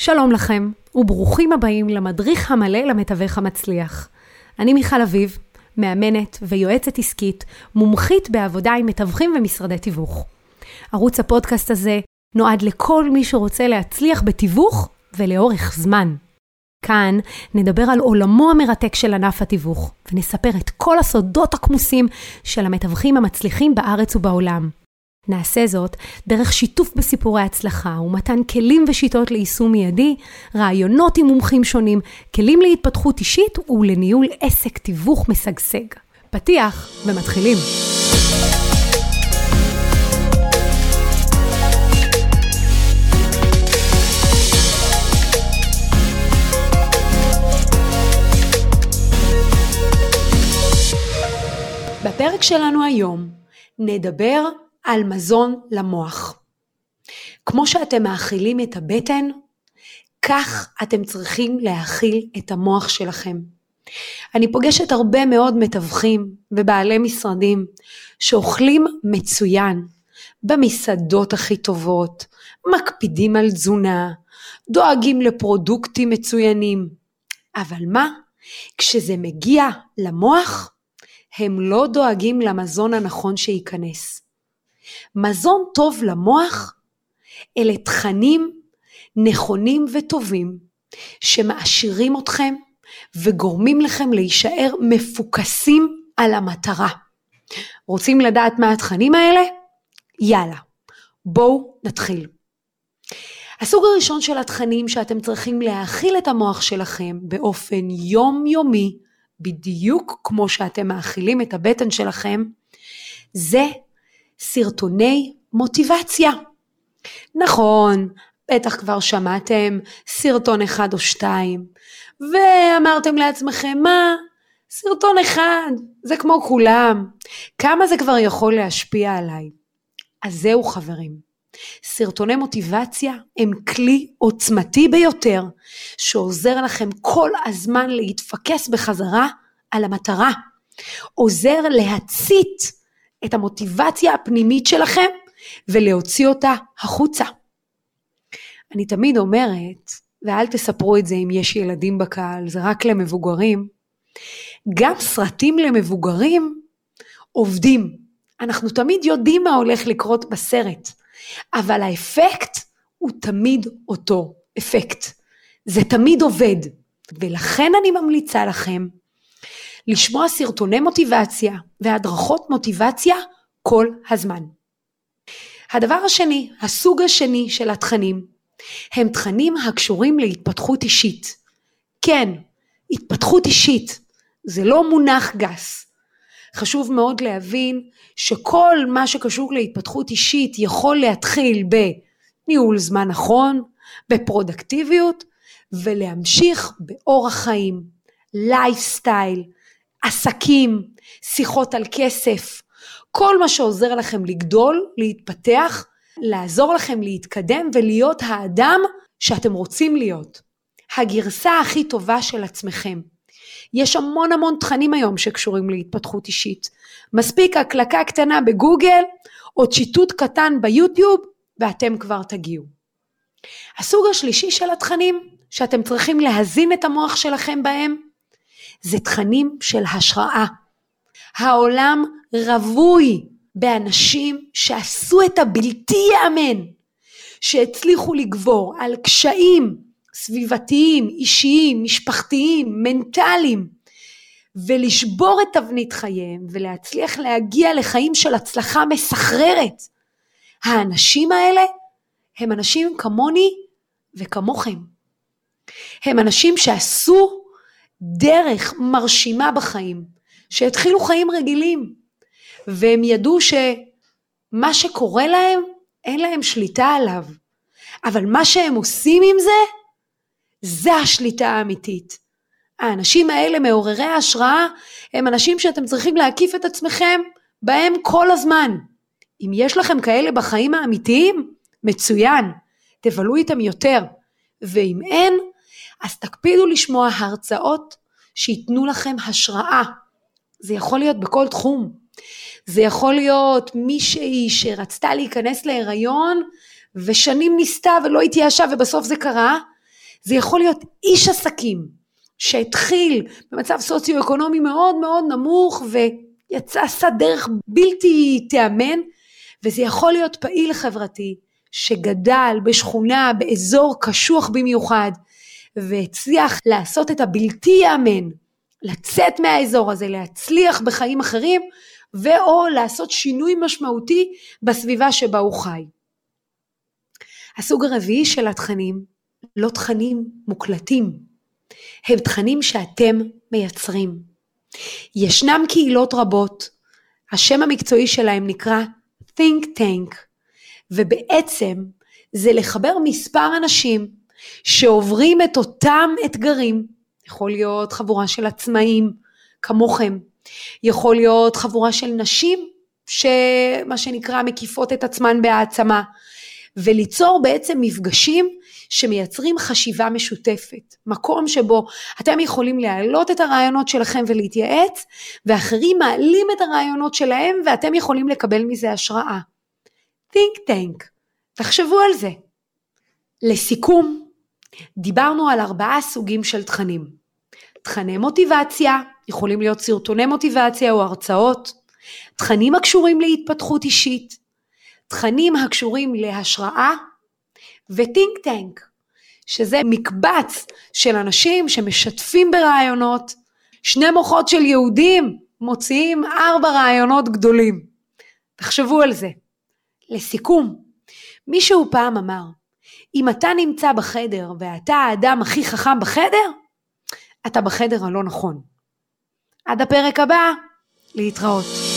שלום לכם, וברוכים הבאים למדריך המלא למתווך המצליח. אני מיכל אביב, מאמנת ויועצת עסקית, מומחית בעבודה עם מתווכים ומשרדי תיווך. ערוץ הפודקאסט הזה נועד לכל מי שרוצה להצליח בתיווך ולאורך זמן. כאן נדבר על עולמו המרתק של ענף התיווך, ונספר את כל הסודות הכמוסים של המתווכים המצליחים בארץ ובעולם. נעשה זאת דרך שיתוף בסיפורי הצלחה ומתן כלים ושיטות ליישום מיידי, רעיונות עם מומחים שונים, כלים להתפתחות אישית ולניהול עסק תיווך משגשג. פתיח ומתחילים. בפרק שלנו היום נדבר על מזון למוח. כמו שאתם מאכילים את הבטן, כך אתם צריכים להאכיל את המוח שלכם. אני פוגשת הרבה מאוד מתווכים ובעלי משרדים שאוכלים מצוין במסעדות הכי טובות, מקפידים על תזונה, דואגים לפרודוקטים מצוינים. אבל מה? כשזה מגיע למוח, הם לא דואגים למזון הנכון שייכנס. מזון טוב למוח אלה תכנים נכונים וטובים שמעשירים אתכם וגורמים לכם להישאר מפוקסים על המטרה. רוצים לדעת מה התכנים האלה? יאללה, בואו נתחיל. הסוג הראשון של התכנים שאתם צריכים להאכיל את המוח שלכם באופן יומיומי, בדיוק כמו שאתם מאכילים את הבטן שלכם, זה סרטוני מוטיבציה. נכון, בטח כבר שמעתם סרטון אחד או שתיים, ואמרתם לעצמכם, מה, סרטון אחד, זה כמו כולם, כמה זה כבר יכול להשפיע עליי? אז זהו חברים, סרטוני מוטיבציה הם כלי עוצמתי ביותר, שעוזר לכם כל הזמן להתפקס בחזרה על המטרה, עוזר להצית את המוטיבציה הפנימית שלכם ולהוציא אותה החוצה. אני תמיד אומרת, ואל תספרו את זה אם יש ילדים בקהל, זה רק למבוגרים, גם סרטים למבוגרים עובדים. אנחנו תמיד יודעים מה הולך לקרות בסרט, אבל האפקט הוא תמיד אותו אפקט. זה תמיד עובד, ולכן אני ממליצה לכם לשמוע סרטוני מוטיבציה והדרכות מוטיבציה כל הזמן. הדבר השני, הסוג השני של התכנים, הם תכנים הקשורים להתפתחות אישית. כן, התפתחות אישית, זה לא מונח גס. חשוב מאוד להבין שכל מה שקשור להתפתחות אישית יכול להתחיל בניהול זמן נכון, בפרודקטיביות ולהמשיך באורח חיים, לייפסטייל, עסקים, שיחות על כסף, כל מה שעוזר לכם לגדול, להתפתח, לעזור לכם להתקדם ולהיות האדם שאתם רוצים להיות. הגרסה הכי טובה של עצמכם. יש המון המון תכנים היום שקשורים להתפתחות אישית. מספיק הקלקה קטנה בגוגל או צ'יטוט קטן ביוטיוב ואתם כבר תגיעו. הסוג השלישי של התכנים שאתם צריכים להזין את המוח שלכם בהם זה תכנים של השראה. העולם רווי באנשים שעשו את הבלתי ייאמן, שהצליחו לגבור על קשיים סביבתיים, אישיים, משפחתיים, מנטליים, ולשבור את תבנית חייהם ולהצליח להגיע לחיים של הצלחה מסחררת. האנשים האלה הם אנשים כמוני וכמוכם. הם אנשים שעשו דרך מרשימה בחיים, שהתחילו חיים רגילים, והם ידעו שמה שקורה להם, אין להם שליטה עליו, אבל מה שהם עושים עם זה, זה השליטה האמיתית. האנשים האלה מעוררי ההשראה הם אנשים שאתם צריכים להקיף את עצמכם בהם כל הזמן. אם יש לכם כאלה בחיים האמיתיים, מצוין, תבלו איתם יותר, ואם אין, אז תקפידו לשמוע הרצאות שייתנו לכם השראה. זה יכול להיות בכל תחום. זה יכול להיות מישהי שרצתה להיכנס להיריון ושנים ניסתה ולא התייאשה ובסוף זה קרה, זה יכול להיות איש עסקים שהתחיל במצב סוציו-אקונומי מאוד מאוד נמוך ויצא, עשה דרך בלתי תיאמן, וזה יכול להיות פעיל חברתי שגדל בשכונה, באזור קשוח במיוחד, והצליח לעשות את הבלתי ייאמן, לצאת מהאזור הזה, להצליח בחיים אחרים, ואו לעשות שינוי משמעותי בסביבה שבה הוא חי. הסוג הרביעי של התכנים, לא תכנים מוקלטים, הם תכנים שאתם מייצרים. ישנם קהילות רבות, השם המקצועי שלהם נקרא think tank, ובעצם זה לחבר מספר אנשים שעוברים את אותם אתגרים, יכול להיות חבורה של עצמאים כמוכם, יכול להיות חבורה של נשים שמה שנקרא מקיפות את עצמן בהעצמה, וליצור בעצם מפגשים שמייצרים חשיבה משותפת, מקום שבו אתם יכולים להעלות את הרעיונות שלכם ולהתייעץ, ואחרים מעלים את הרעיונות שלהם ואתם יכולים לקבל מזה השראה. think tank, תחשבו על זה. לסיכום, דיברנו על ארבעה סוגים של תכנים. תכני מוטיבציה, יכולים להיות סרטוני מוטיבציה או הרצאות, תכנים הקשורים להתפתחות אישית, תכנים הקשורים להשראה וטינק טנק, שזה מקבץ של אנשים שמשתפים ברעיונות, שני מוחות של יהודים מוציאים ארבע רעיונות גדולים. תחשבו על זה. לסיכום, מישהו פעם אמר, אם אתה נמצא בחדר ואתה האדם הכי חכם בחדר, אתה בחדר הלא נכון. עד הפרק הבא, להתראות.